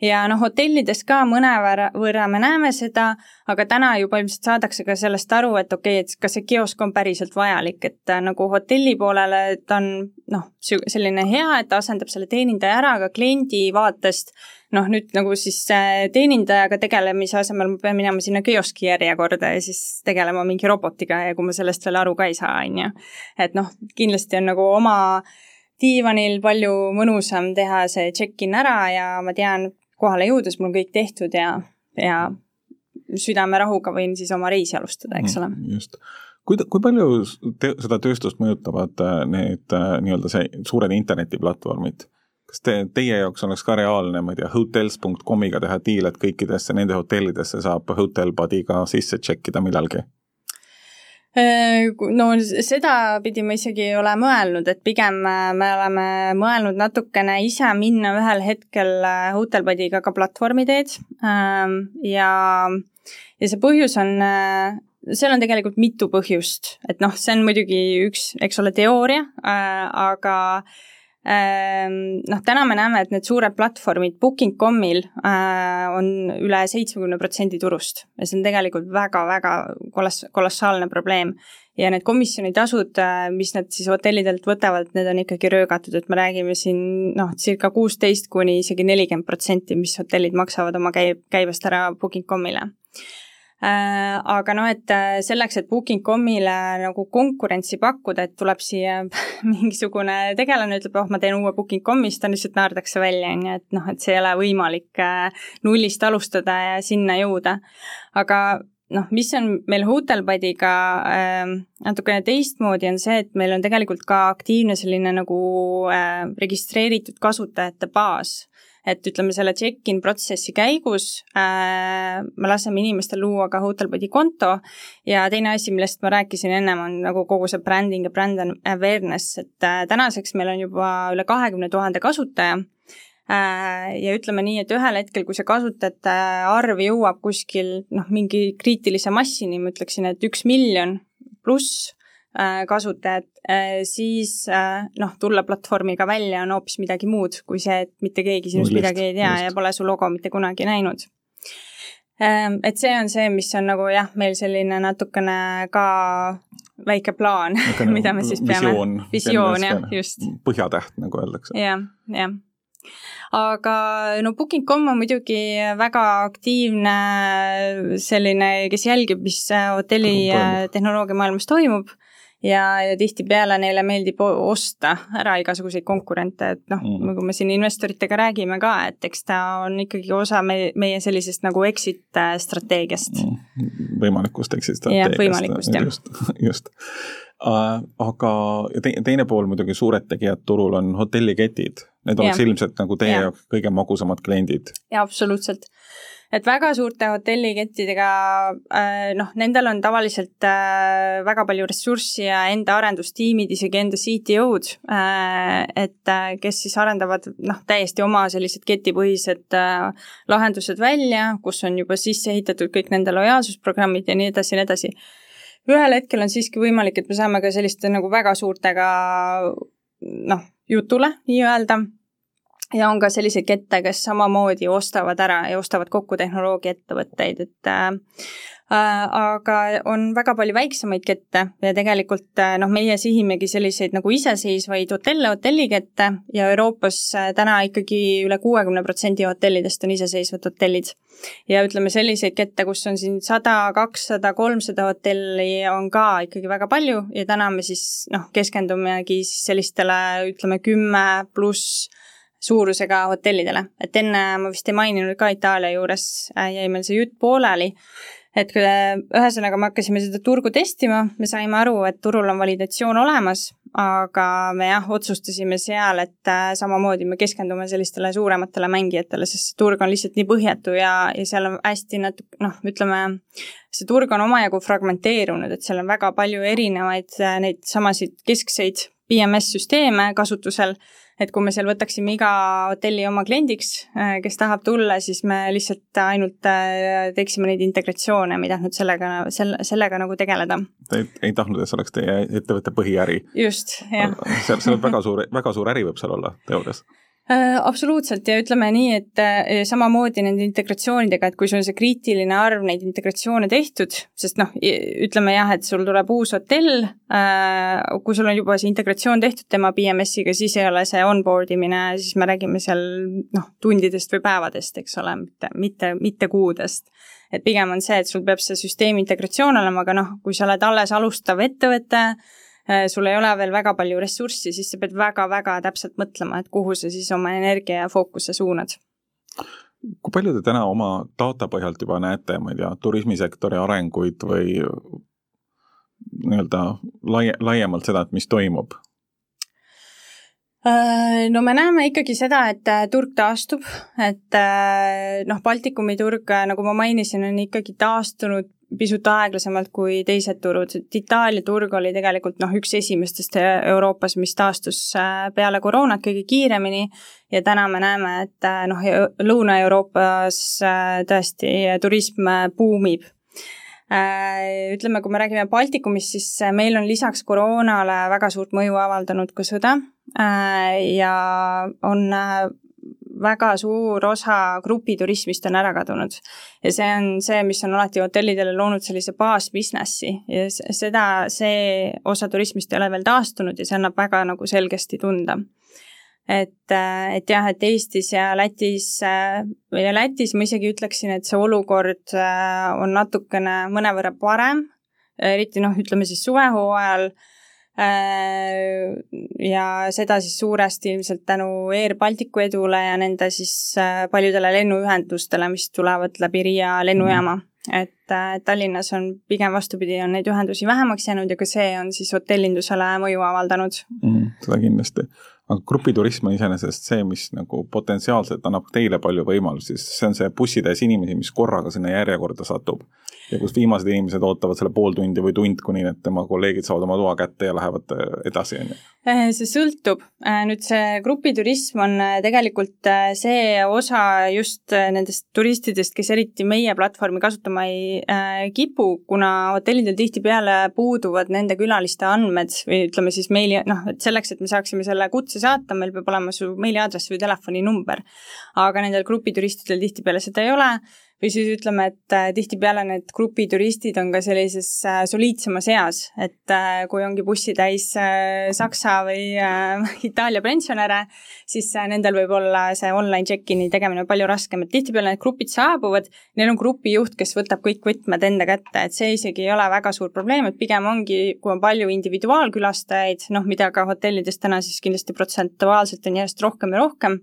Ja noh, hotellides ka mõnevõrra võrra me näeme seda, aga täna juba ilmselt saadakse ka sellest aru, et okei okay,, et kas see kiosk on päriselt vajalik, et äh, nagu hotelli poolele ta on noh, selline hea, et ta asendab selle teenindaja ära, aga kliendi vaatest noh, nüüd nagu siis äh, teenindajaga tegelemise asemel ma pean minema sinna kioski järjekorda ja siis tegelema mingi robotiga ja kui ma sellest veel aru ka ei saa, on ju. et noh, kindlasti on nagu oma diivanil palju mõnusam teha see check-in ära ja ma tean, kohale jõudes mul on kõik tehtud ja, ja südamerahuga võin siis oma reisi alustada, eks ole. Mm, just. kui, kui palju te, seda tööstust mõjutavad äh, need äh, nii-öelda see suured internetiplatvormid? Kas te, teie jaoks oleks ka reaalne, ma ei tea, hotels.com'iga teha diil, et kõikidesse nende hotellidesse saab Hotelbuddy'ga sisse check ida millalgi? Äh, no sedapidi ma isegi ei ole mõelnud, et pigem äh, me oleme mõelnud natukene ise minna ühel hetkel äh, Hotelbuddy'ga ka platvormi teed ähm, ja, ja see põhjus on, seal on tegelikult mitu põhjust, et noh, see on muidugi üks, eks ole, teooria, aga äh, noh, täna me näeme, et need suured platvormid Booking.com'il äh, on üle seitsmekümne protsendi turust ja see on tegelikult väga-väga koloss-, kolossaalne probleem. ja need komisjonitasud, äh, mis nad siis hotellidelt võtavad, need on ikkagi röögatud, et me räägime siin noh, circa kuusteist kuni isegi nelikümmend protsenti, mis hotellid maksavad oma käi-, käibest ära Booking.com'ile aga noh, et äh, selleks, et Booking.com'ile nagu konkurentsi pakkuda, et tuleb siia mingisugune tegelane, ütleb, oh, ma teen uue Booking.com'i, siis ta lihtsalt naerdakse välja, on ju, et noh, et see ei ole võimalik äh, nullist alustada ja sinna jõuda. aga noh, mis on meil Hotelbuddy'ga äh, natukene teistmoodi, on see, et meil on tegelikult ka aktiivne selline nagu äh, registreeritud kasutajate baas et ütleme, selle check-in protsessi käigus äh, me laseme inimestel luua ka Hotelbody konto ja teine asi, millest ma rääkisin ennem, on nagu kogu see branding ja brand awareness, et äh, tänaseks meil on juba üle kahekümne tuhande kasutaja. Äh, ja ütleme nii, et ühel hetkel, kui see kasutajate arv jõuab kuskil noh, mingi kriitilise massini, ma ütleksin, et üks miljon pluss Äh, kasutajad, äh, siis äh, noh, tulla platvormiga välja on hoopis midagi muud kui see, et mitte keegi sinust no, midagi ei tea just. ja pole su logo mitte kunagi näinud. Ähm, et see on see, mis on nagu jah, meil selline natukene ka väike plaan, mida me siis peame. visioon. visioon jah, just. põhjatäht, nagu öeldakse ja,. jah, jah aga no Booking.com on muidugi väga aktiivne selline, kes jälgib, mis hotelli tehnoloogia maailmas toimub ja, ja tihtipeale neile meeldib osta ära igasuguseid konkurente, et noh mm., nagu me siin investoritega räägime ka, et eks ta on ikkagi osa meie, meie sellisest nagu exit äh, strateegiast mm.. võimalikust exit strateegiast. jah, võimalikust, jah. just, just uh,. aga te, teine pool muidugi, suured tegijad turul on hotelliketid, need oleks ja. ilmselt nagu teie jaoks kõige magusamad kliendid. jaa, absoluutselt et väga suurte hotellikettidega äh, noh, nendel on tavaliselt äh, väga palju ressurssi ja enda arendustiimid, isegi enda CTO-d, äh, et kes siis arendavad noh, täiesti oma sellised ketipõhised lahendused välja, kus on juba sisse ehitatud kõik nende lojaalsusprogrammid ja nii edasi ja nii edasi. ühel hetkel on siiski võimalik, et me saame ka selliste nagu väga suurtega noh, jutule nii-öelda ja on ka selliseid kette, kes samamoodi ostavad ära ja ostavad kokku tehnoloogiaettevõtteid, et äh, aga on väga palju väiksemaid kette ja tegelikult äh, noh, meie sihimegi selliseid nagu iseseisvaid hotelle, hotellikette ja Euroopas äh, täna ikkagi üle kuuekümne protsendi hotellidest on iseseisvad hotellid. ja ütleme, selliseid kette, kus on siin sada, kakssada, kolmsada hotelli, on ka ikkagi väga palju ja täna me siis noh, keskendumegi siis sellistele ütleme, kümme pluss suurusega hotellidele, et enne ma vist ei maininud ka Itaalia juures äh, jäi meil see jutt pooleli, et ühesõnaga me hakkasime seda turgu testima, me saime aru, et turul on validatsioon olemas, aga me jah, otsustasime seal, et äh, samamoodi me keskendume sellistele suurematele mängijatele, sest see turg on lihtsalt nii põhjatu ja, ja seal on hästi natuke noh, ütleme, see turg on omajagu fragmenteerunud, et seal on väga palju erinevaid äh, neid samasid keskseid PMS-süsteeme kasutusel et kui me seal võtaksime iga hotelli oma kliendiks, äh, kes tahab tulla, siis me lihtsalt ainult äh, teeksime neid integratsioone, me ei tahtnud sellega, selle, sellega nagu tegeleda. Te ei, ei tahtnud, et see oleks teie ettevõtte põhiäri? just, jah. seal, seal väga suur, väga suur äri võib seal olla teoorias absoluutselt ja ütleme nii, et äh, samamoodi nende integratsioonidega, et kui sul on see kriitiline arv neid integratsioone tehtud, sest noh, ütleme jah, et sul tuleb uus hotell, äh, kui sul on juba see integratsioon tehtud tema BMS-iga, siis ei ole see onboard imine, siis me räägime seal noh, tundidest või päevadest, eks ole, mitte, mitte, mitte kuudest. et pigem on see, et sul peab see süsteemi integratsioon olema, aga noh, kui sa oled alles alustav ettevõte, Äh, sul ei ole veel väga palju ressurssi, siis sa pead väga-väga täpselt mõtlema, et kuhu sa siis oma energia ja fookuse suunad. kui palju te täna oma data põhjalt juba näete, ma ei tea, turismisektori arenguid või nii-öelda laie, laiemalt seda, et mis toimub? Äh, no me näeme ikkagi seda, et äh, turg taastub, et noh, Baltikumi turg, nagu ma mainisin, on ikkagi taastunud pisut aeglasemalt kui teised turud, et Itaalia turg oli tegelikult noh, üks esimestest Euroopas, mis taastus äh, peale koroonat kõige kiiremini. Ja täna me näeme, et äh, noh, Lõuna-Euroopas tõesti turism buumib. Ütleme, kui me räägime Baltikumist, siis meil on lisaks koroonale väga suurt mõju avaldanud ka sõda. Ja on väga suur osa grupiturismist on ära kadunud. ja see on see, mis on alati hotellidele loonud sellise baasbusinessi. Ja seda, see osa turismist ei ole veel taastunud ja see annab väga nagu selgesti tunda. Et, et jah, et Eestis ja Lätis ja Lätis ma isegi ütleksin, et see olukord on natukene mõnevõrra parem, eriti noh, ütleme siis suvehooajal Äh, ja seda siis suuresti ilmselt tänu Air Balticu edule ja nende siis äh, paljudele lennuühendustele, mis tulevad läbi Riia lennujaama. et äh, Tallinnas on pigem vastupidi, on neid ühendusi vähemaks jäänud ja ka see on siis hotellindusele mõju avaldanud mm,. seda kindlasti aga grupiturism on iseenesest see, mis nagu potentsiaalselt annab teile palju võimalusi, sest see on see bussitäis inimesi, mis korraga sinna järjekorda satub. Ja kus viimased inimesed ootavad selle pool tundi või tund, kuni need tema kolleegid saavad oma toa kätte ja lähevad äh, edasi, on ju. Äh, see sõltub, äh, nüüd see grupiturism on tegelikult see osa just nendest turistidest, kes eriti meie platvormi kasutama ei kipu, kuna hotellidel tihtipeale puuduvad nende külaliste andmed või ütleme siis meili, noh, et selleks, et me saaksime selle kutse saata, meil peab olema su meiliaadress või telefoninumber. aga nendel grupituristidel tihtipeale seda ei ole või siis ütleme, et äh, tihtipeale need grupituristid on ka sellises äh, soliidsemas eas, et äh, kui ongi bussitäis Saksa või Itaalia pensionäre, siis nendel võib olla see online check-in'i tegemine palju raskem, et tihtipeale need grupid saabuvad, neil on grupijuht, kes võtab kõik võtmed enda kätte, et see isegi ei ole väga suur probleem, et pigem ongi, kui on palju individuaalkülastajaid, noh, mida ka hotellides täna siis kindlasti protsentuaalselt on järjest rohkem ja rohkem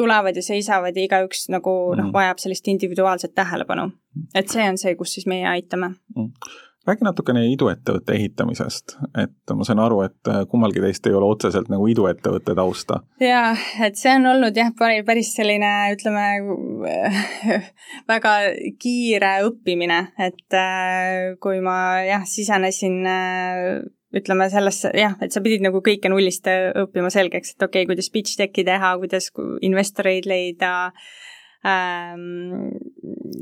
tulevad ja seisavad ja igaüks nagu noh, mhm. vajab sellist individuaalset tähelepanu. et see on see, kus siis meie aitame mm räägi natukene iduettevõtte ehitamisest, et ma saan aru, et kummalgi teist ei ole otseselt nagu iduettevõtte tausta. jaa, et see on olnud jah, päris selline, ütleme, väga kiire õppimine, et äh, kui ma jah, sisenesin äh, ütleme sellesse jah, et sa pidid nagu kõike nullist õppima selgeks, et okei okay,, kuidas pitch deck'i teha, kuidas investoreid leida ähm,.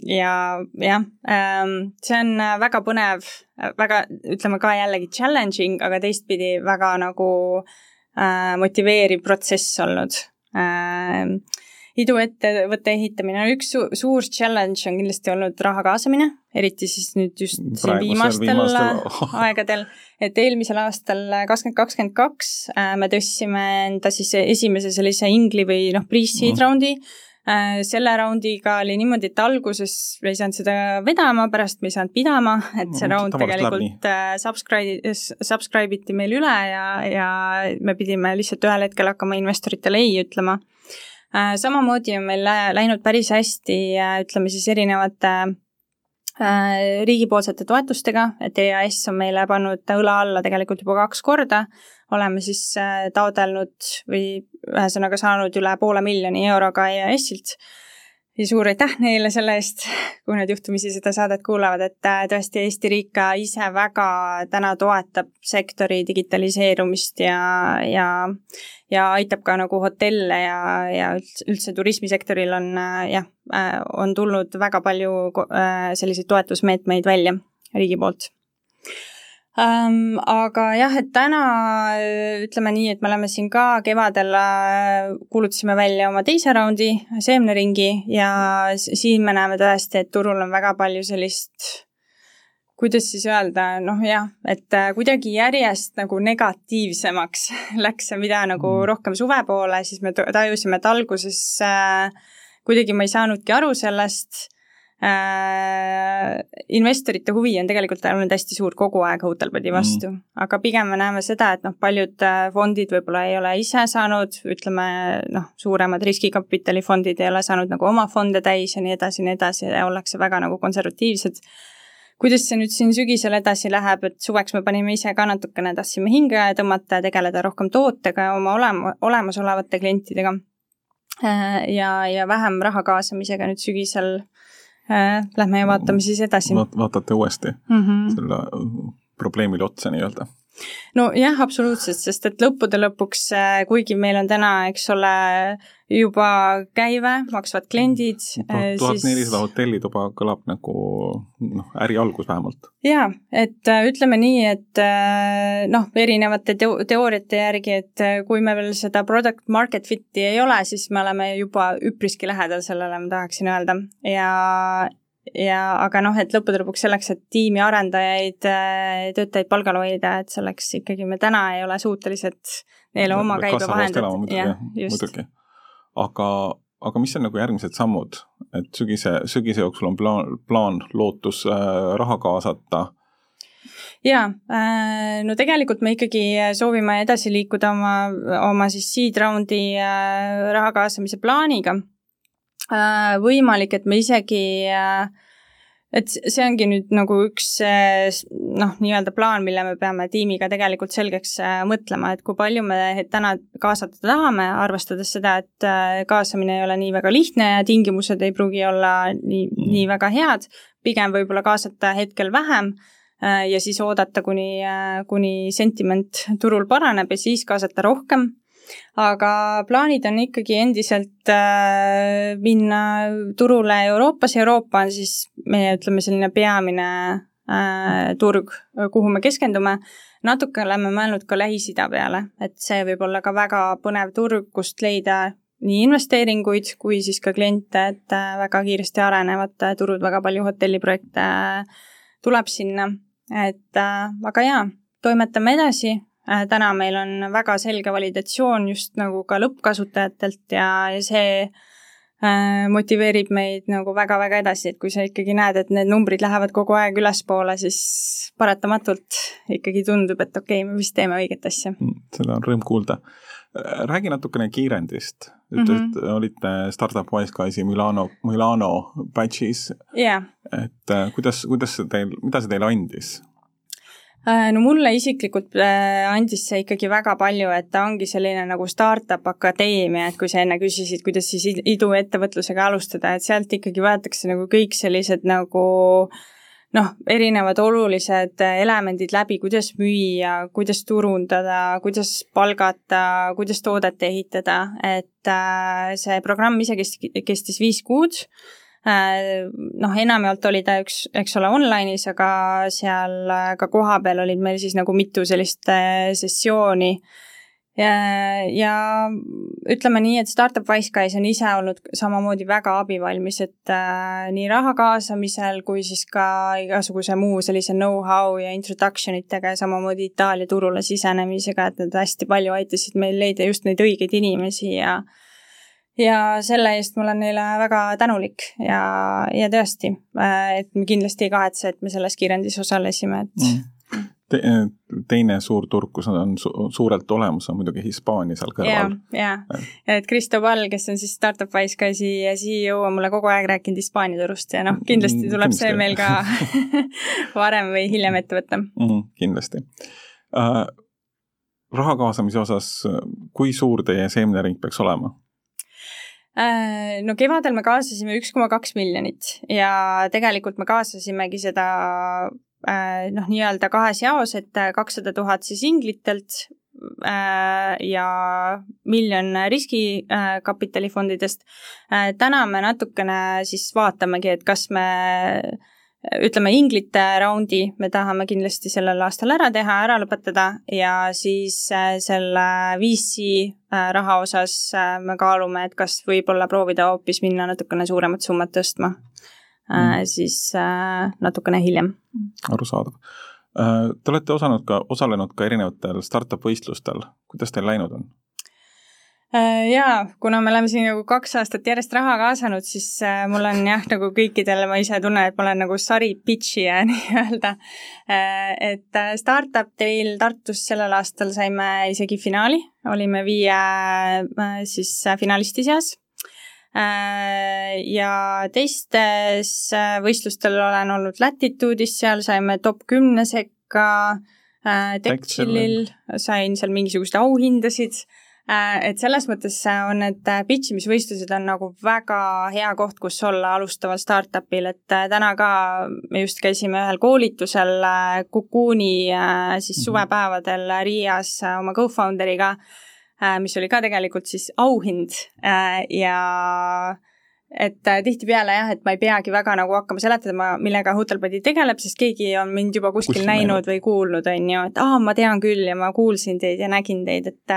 ja jah ähm,, see on väga põnev, väga, ütleme ka jällegi challenging, aga teistpidi väga nagu äh, motiveeriv protsess olnud iduettevõtte ehitamine on üks su suur challenge on kindlasti olnud raha kaasamine, eriti siis nüüd just siin viimastel, viimastel aegadel, et eelmisel aastal kakskümmend kakskümmend kaks me tõstsime enda siis esimese sellise ingli või noh, pre-seed mm. raundi Äh, selle raundiga oli niimoodi, et alguses me ei saanud seda vedama, pärast me ei saanud pidama, et see raund tegelikult äh, subscribe, subscribe iti meil üle ja, ja me pidime lihtsalt ühel hetkel hakkama investoritele ei ütlema. Äh, samamoodi on meil läinud päris hästi, ütleme siis erinevate riigipoolsete toetustega, et EAS on meile pannud õla alla tegelikult juba kaks korda. Oleme siis äh, taodelnud või ühesõnaga saanud üle poole miljoni euroga EAS-ilt ja suur aitäh neile selle eest, kui nad juhtumisi seda saadet kuulavad, et äh, tõesti Eesti riik ka ise väga täna toetab sektori digitaliseerumist ja, ja ja aitab ka nagu hotelle ja, ja üldse turismisektoril on äh, jah, on tulnud väga palju selliseid toetusmeetmeid välja riigi poolt. Aga jah, et täna ütleme nii, et me oleme siin ka kevadel äh, kuulutasime välja oma teise raundi, seemneringi ja siin me näeme tõesti, et turul on väga palju sellist kuidas siis öelda, noh jah, et äh, kuidagi järjest nagu negatiivsemaks läks see, mida nagu mm. rohkem suve poole, siis me tajusime, et alguses äh, kuidagi ma ei saanudki aru sellest äh, investorite huvi on tegelikult olnud hästi suur kogu aeg Hotelbedi vastu mm., aga pigem me näeme seda, et noh, paljud äh, fondid võib-olla ei ole ise saanud, ütleme noh, suuremad riskikapitalifondid ei ole saanud nagu oma fonde täis ja nii edasi ja nii edasi ja ollakse väga nagu konservatiivsed kuidas see nüüd siin sügisel edasi läheb, et suveks me panime ise ka natukene, tahtsime hinge tõmmata ja tegeleda rohkem tootega ja oma olema, olemasolevate klientidega. Äh, ja, ja vähem raha kaasamisega nüüd sügisel lähme ja vaatame siis edasi Vaat,. vaatate uuesti mm -hmm. selle probleemile otsa nii-öelda nojah, absoluutselt, sest et lõppude lõpuks, äh, kuigi meil on täna, eks ole, juba käive, maksvad kliendid äh, tuhat nelisada hotellituba kõlab nagu noh, äri algus vähemalt. jaa, et äh, ütleme nii, et noh, erinevate teo-, teooriate järgi, et kui me veel seda product market fit'i ei ole, siis me oleme juba üpriski lähedal sellele, ma tahaksin öelda, ja ja aga noh, et lõppude lõpuks selleks, et tiimi arendajaid, äh, töötajaid palgal hoida, et selleks ikkagi me täna ei ole suutelised neile oma käibe vahendada. muidugi, aga, aga mis on nagu järgmised sammud, et sügise, sügise jooksul on plaan, plaan, lootus äh, raha kaasata. Jaa, äh, no tegelikult me ikkagi soovime edasi liikuda oma, oma siis seed round'i äh, raha kaasamise plaaniga võimalik, et me isegi äh, et see ongi nüüd nagu üks noh, nii-öelda plaan, mille me peame tiimiga tegelikult selgeks äh, mõtlema, et kui palju me täna kaasata tahame, arvestades seda, et kaasamine ei ole nii väga lihtne ja tingimused ei pruugi olla nii, nii väga head, pigem võib-olla kaasata hetkel vähem ja siis oodata, kuni, kuni sentiment turul paraneb ja siis kaasata rohkem aga plaanid on ikkagi endiselt äh, minna turule Euroopas, Euroopa on siis meie, ütleme, selline peamine äh, turg, kuhu me keskendume. natuke oleme mõelnud ka Lähis-Ida peale, et see võib olla ka väga põnev turg, kust leida nii investeeringuid kui siis ka kliente, et äh, väga kiiresti arenevad äh, turud, väga palju hotelliprojekte äh, tuleb sinna, et aga jaa, toimetame edasi, Äh, täna meil on väga selge validatsioon just nagu ka lõppkasutajatelt ja, ja see äh, motiveerib meid nagu väga-väga edasi, et kui sa ikkagi näed, et need numbrid lähevad kogu aeg ülespoole, siis paratamatult ikkagi tundub, et okei okay,, me vist teeme õiget asja. Mm, seda on rõõm kuulda. Äh, räägi natukene kiirendist. ütlesid mm, -hmm. olite Startup Wiseguys'i Milano, Milano batch'is yeah.. et kuidas, kuidas see teil, mida see teile andis? Äh, no mulle isiklikult äh, andis see ikkagi väga palju, et ta ongi selline nagu startup akadeemia, et kui sa enne küsisid, kuidas siis iduettevõtlusega alustada, et sealt ikkagi võetakse nagu kõik sellised nagu noh, erinevad olulised elemendid läbi, kuidas müüa, kuidas turundada, kuidas palgata, kuidas toodet ehitada, et äh, see programm ise kestis, kestis viis kuud noh, enamjaolt oli ta üks, eks ole, online'is, aga seal äh, ka kohapeal olid meil siis nagu mitu sellist äh, sessiooni. Ja, ja ütleme nii, et Startup Wiseguys on ise olnud samamoodi väga abivalmis, et äh, nii raha kaasamisel kui siis ka igasuguse muu sellise know-how ja introduction itega ja samamoodi Itaalia turule sisenemisega, et nad hästi palju aitasid meil leida just neid õigeid inimesi ja ja selle eest ma olen neile väga tänulik ja, ja tõesti, äh, et me kindlasti ei kahetse, et me selles kiirendis osalesime, et mm Te, teine suur turg, kus on su suurelt olemas, on muidugi Hispaania seal kõrval. ja, ja, et Cristobal, kes on siis Startup Wiseguys'i CEO, on mulle kogu aeg rääkinud Hispaania turust ja noh, kindlasti mm, tuleb kindlasti. see meil ka varem või hiljem ette võtta mm. -hmm, kindlasti uh,. raha kaasamise osas, kui suur teie seemnering peaks olema? Äh, no kevadel me kaasasime üks koma kaks miljonit ja tegelikult me kaasasimegi seda Äh, noh, nii-öelda kahes jaos, et kakssada tuhat siis inglitelt äh, ja miljon riskikapitalifondidest. täna me natukene siis vaatamegi, et kas me ütleme, inglite raundi me tahame kindlasti sellel aastal ära teha, ära lõpetada ja siis selle VC raha osas me kaalume, et kas võib-olla proovida hoopis minna natukene suuremat summat tõstma mm. siis äh, natukene hiljem. arusaadav. Äh, te olete osanud ka, osalenud ka erinevatel startup võistlustel, kuidas teil läinud on? Jaa, kuna me oleme siin nagu kaks aastat järjest raha kaasanud, siis mul on jah, nagu kõikidele ma ise tunnen, et ma olen nagu sari pitchija nii-öelda. et Startup Dail Tartus sellel aastal saime isegi finaali, olime viie siis finalisti seas. Äh, ja teistes äh, võistlustel olen olnud Latitude'is, seal saime top kümne sekka, äh, Texilil sain seal mingisuguseid auhindasid, et selles mõttes on need pitch imisvõistlused on nagu väga hea koht, kus olla alustaval startup'il, et täna ka me just käisime ühel koolitusel Cocoon'i siis mhm. suvepäevadel Riias oma co-founder'iga Äh, mis oli ka tegelikult siis auhind äh, ja et äh, tihtipeale jah, et ma ei peagi väga nagu hakkama seletama, millega Hotelbody tegeleb, sest keegi on mind juba kuskil, kuskil näinud, näinud. või kuulnud, on ju, et aa, ma tean küll ja ma kuulsin teid ja nägin teid, et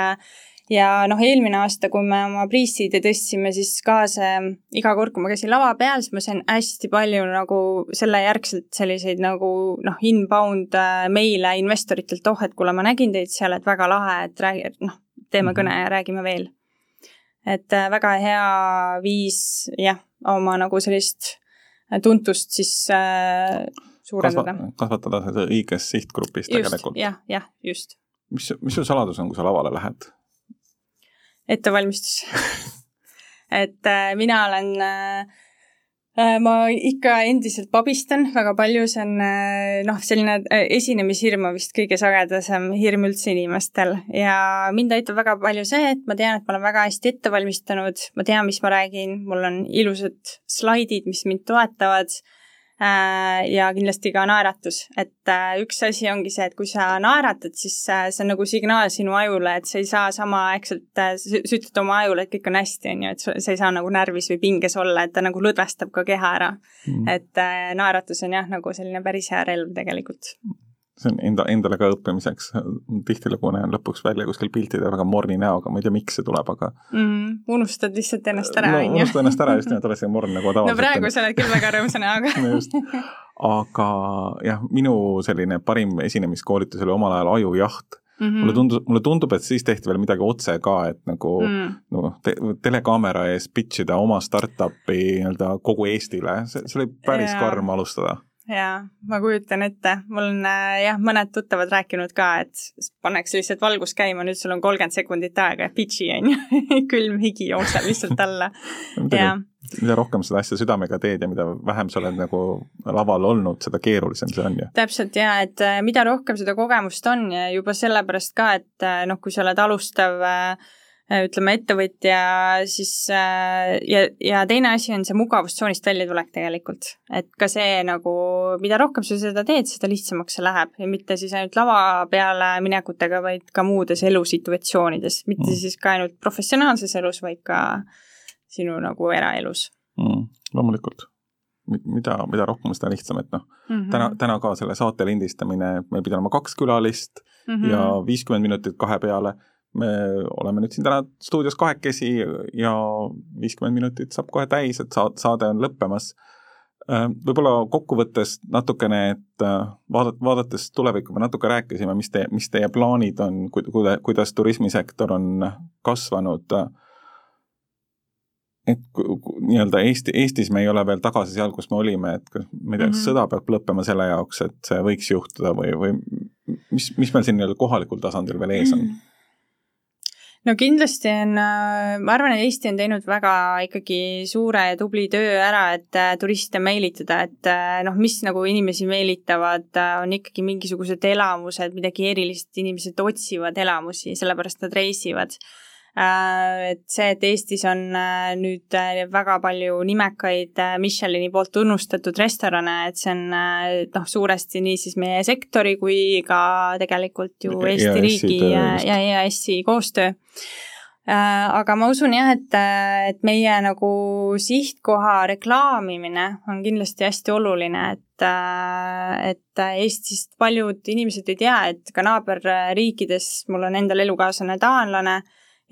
ja noh, eelmine aasta, kui me oma pre-seed'i tõstsime, siis ka see, iga kord, kui ma käisin lava peal, siis ma sain hästi palju nagu selle järgselt selliseid nagu noh, inbound meile investoritelt, oh, et kuule, ma nägin teid seal, et väga lahe, et räägi, noh, teeme kõne ja räägime veel. et äh, väga hea viis jah, oma nagu sellist äh, tuntust siis äh, suurendada Kasva,. kasvatada seda õiges sihtgrupis tegelikult. jah, jah, just. mis, mis su saladus on, kui sa lavale lähed? Ettevalmistus. Et äh, mina olen äh, Äh, ma ikka endiselt pabistan väga palju, see on äh, noh, selline äh, esinemishirm on vist kõige sagedasem hirm üldse inimestel. Ja mind aitab väga palju see, et ma tean, et ma olen väga hästi ette valmistanud, ma tean, mis ma räägin, mul on ilusad slaidid, mis mind toetavad ja kindlasti ka naeratus, et äh, üks asi ongi see, et kui sa naeratad, siis äh, see on nagu signaal sinu ajule, et sa ei saa samaaegselt, sa ütled oma ajule, et kõik on hästi, on ju, et sa ei saa nagu närvis või pinges olla, et ta nagu lõdvestab ka keha ära. Mm.. et naeratus on jah, nagu selline päris hea relv tegelikult see on enda, endale ka õppimiseks, tihtilugu näen lõpuks välja kuskil piltidel väga morni näoga, ma ei tea, miks see tuleb, aga mm, unustad lihtsalt ennast ära, on ju. unustad ennast ära just nimelt, oled see morn nagu tavaliselt. no praegu sa oled küll väga rõõmsa näoga no aga jah, minu selline parim esinemiskoolitus oli omal ajal ajujaht Mm -hmm. mulle tundub, mulle tundub, et siis tehti veel midagi otse ka, et nagu mm. no, te, telekaamera ees pitch ida oma startup'i nii-öelda kogu Eestile, see, see oli päris yeah. karm alustada jaa, ma kujutan ette, mul on äh, jah, mõned tuttavad rääkinud ka, et pannakse lihtsalt valgus käima, nüüd sul on kolmkümmend sekundit aega ja pitch'i on ju. Külm higi jookseb lihtsalt alla. Ja mida rohkem seda asja südamega teed ja mida vähem sa oled nagu laval olnud, seda keerulisem see on ju. täpselt jaa, et äh, mida rohkem seda kogemust on ja juba sellepärast ka, et äh, noh, kui sa oled alustav Äh, ütleme, ettevõtja, siis äh, ja, ja teine asi on see mugavustsoonist väljatulek tegelikult. et ka see nagu, mida rohkem sa seda teed, seda lihtsamaks see läheb ja mitte siis ainult lava peale minekutega, vaid ka muudes elusituatsioonides, mitte mm. siis ka ainult professionaalses elus, vaid ka sinu nagu eraelus mm,. loomulikult mida, mida rohkem, seda lihtsam, et noh mm -hmm., täna, täna ka selle saate lindistamine, meil pidi olema kaks külalist mm -hmm. ja viiskümmend minutit kahe peale me oleme nüüd siin täna stuudios kahekesi ja viiskümmend minutit saab kohe täis, et saad, saade on lõppemas. Äh, võib-olla kokkuvõttes natukene, et äh, vaadat-, vaadates tulevikku, me natuke rääkisime, mis te, mis teie plaanid on, kuida-, kuidas turismisektor on kasvanud et nii-öelda Eesti, Eestis me ei ole veel tagasi seal, kus me olime, et ma ei tea, kas mm -hmm. sõda peab lõppema selle jaoks, et see võiks juhtuda või, või mis, mis meil siin nii-öelda kohalikul tasandil veel ees on mm? -hmm no kindlasti on, äh, ma arvan, et Eesti on teinud väga ikkagi suure ja tubli töö ära, et äh, turiste meelitada, et äh, noh, mis nagu inimesi meelitavad, on ikkagi mingisugused elamused, midagi erilist, inimesed otsivad elamusi, sellepärast nad reisivad et see, et Eestis on äh, nüüd äh, väga palju nimekaid Michelini poolt tunnustatud restorane, et see on noh, suuresti nii siis meie sektori kui ka tegelikult ju Eesti ja riigi ja, ja EAS-i koostöö. Aga ma usun jah, et, et meie nagu sihtkoha reklaamimine on kindlasti hästi oluline, et, et Eestist paljud inimesed ei tea, et ka naaberriikides, mul on endal elukaaslane taanlane,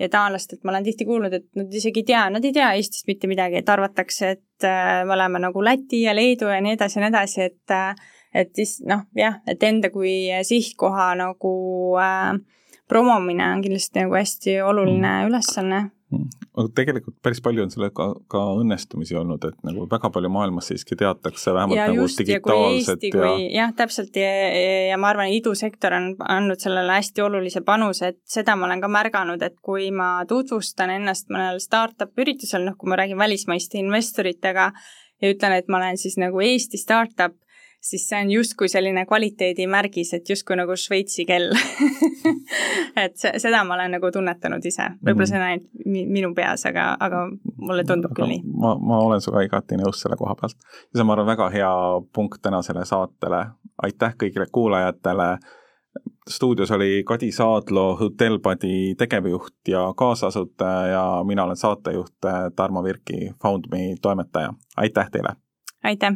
ja taanlastelt ma olen tihti kuulnud, et nad isegi ei tea, nad ei tea Eestist mitte midagi, et arvatakse, et äh, me oleme nagu Läti ja Leedu ja nii edasi ja nii edasi, et äh, et siis noh, jah, et enda kui sihtkoha nagu äh, promomine on kindlasti nagu hästi oluline mm. ülesanne aga tegelikult päris palju on sellega ka, ka õnnestumisi olnud, et nagu väga palju maailmas siiski teatakse vähemalt ja nagu just, digitaalset ja, ja... jah, täpselt ja, ja ma arvan, idusektor on andnud sellele hästi olulise panuse, et seda ma olen ka märganud, et kui ma tutvustan ennast mõnel startup üritusel, noh, kui ma räägin välismaiste investoritega ja ütlen, et ma olen siis nagu Eesti startup, siis see on justkui selline kvaliteedimärgis, et justkui nagu Šveitsi kell et see, seda ma olen nagu tunnetanud ise, võib-olla mhm. see on ainult minu peas, aga, aga mulle tundub küll nii. ma, ma olen sinuga igati nõus selle koha pealt. ja see on, ma arvan, väga hea punkt tänasele saatele. aitäh kõigile kuulajatele. stuudios oli Kadi Saadlo, Hotellbody tegevjuht ja kaasasutaja ja mina olen saatejuht Tarmo Virki, FoundMe toimetaja. aitäh teile! aitäh!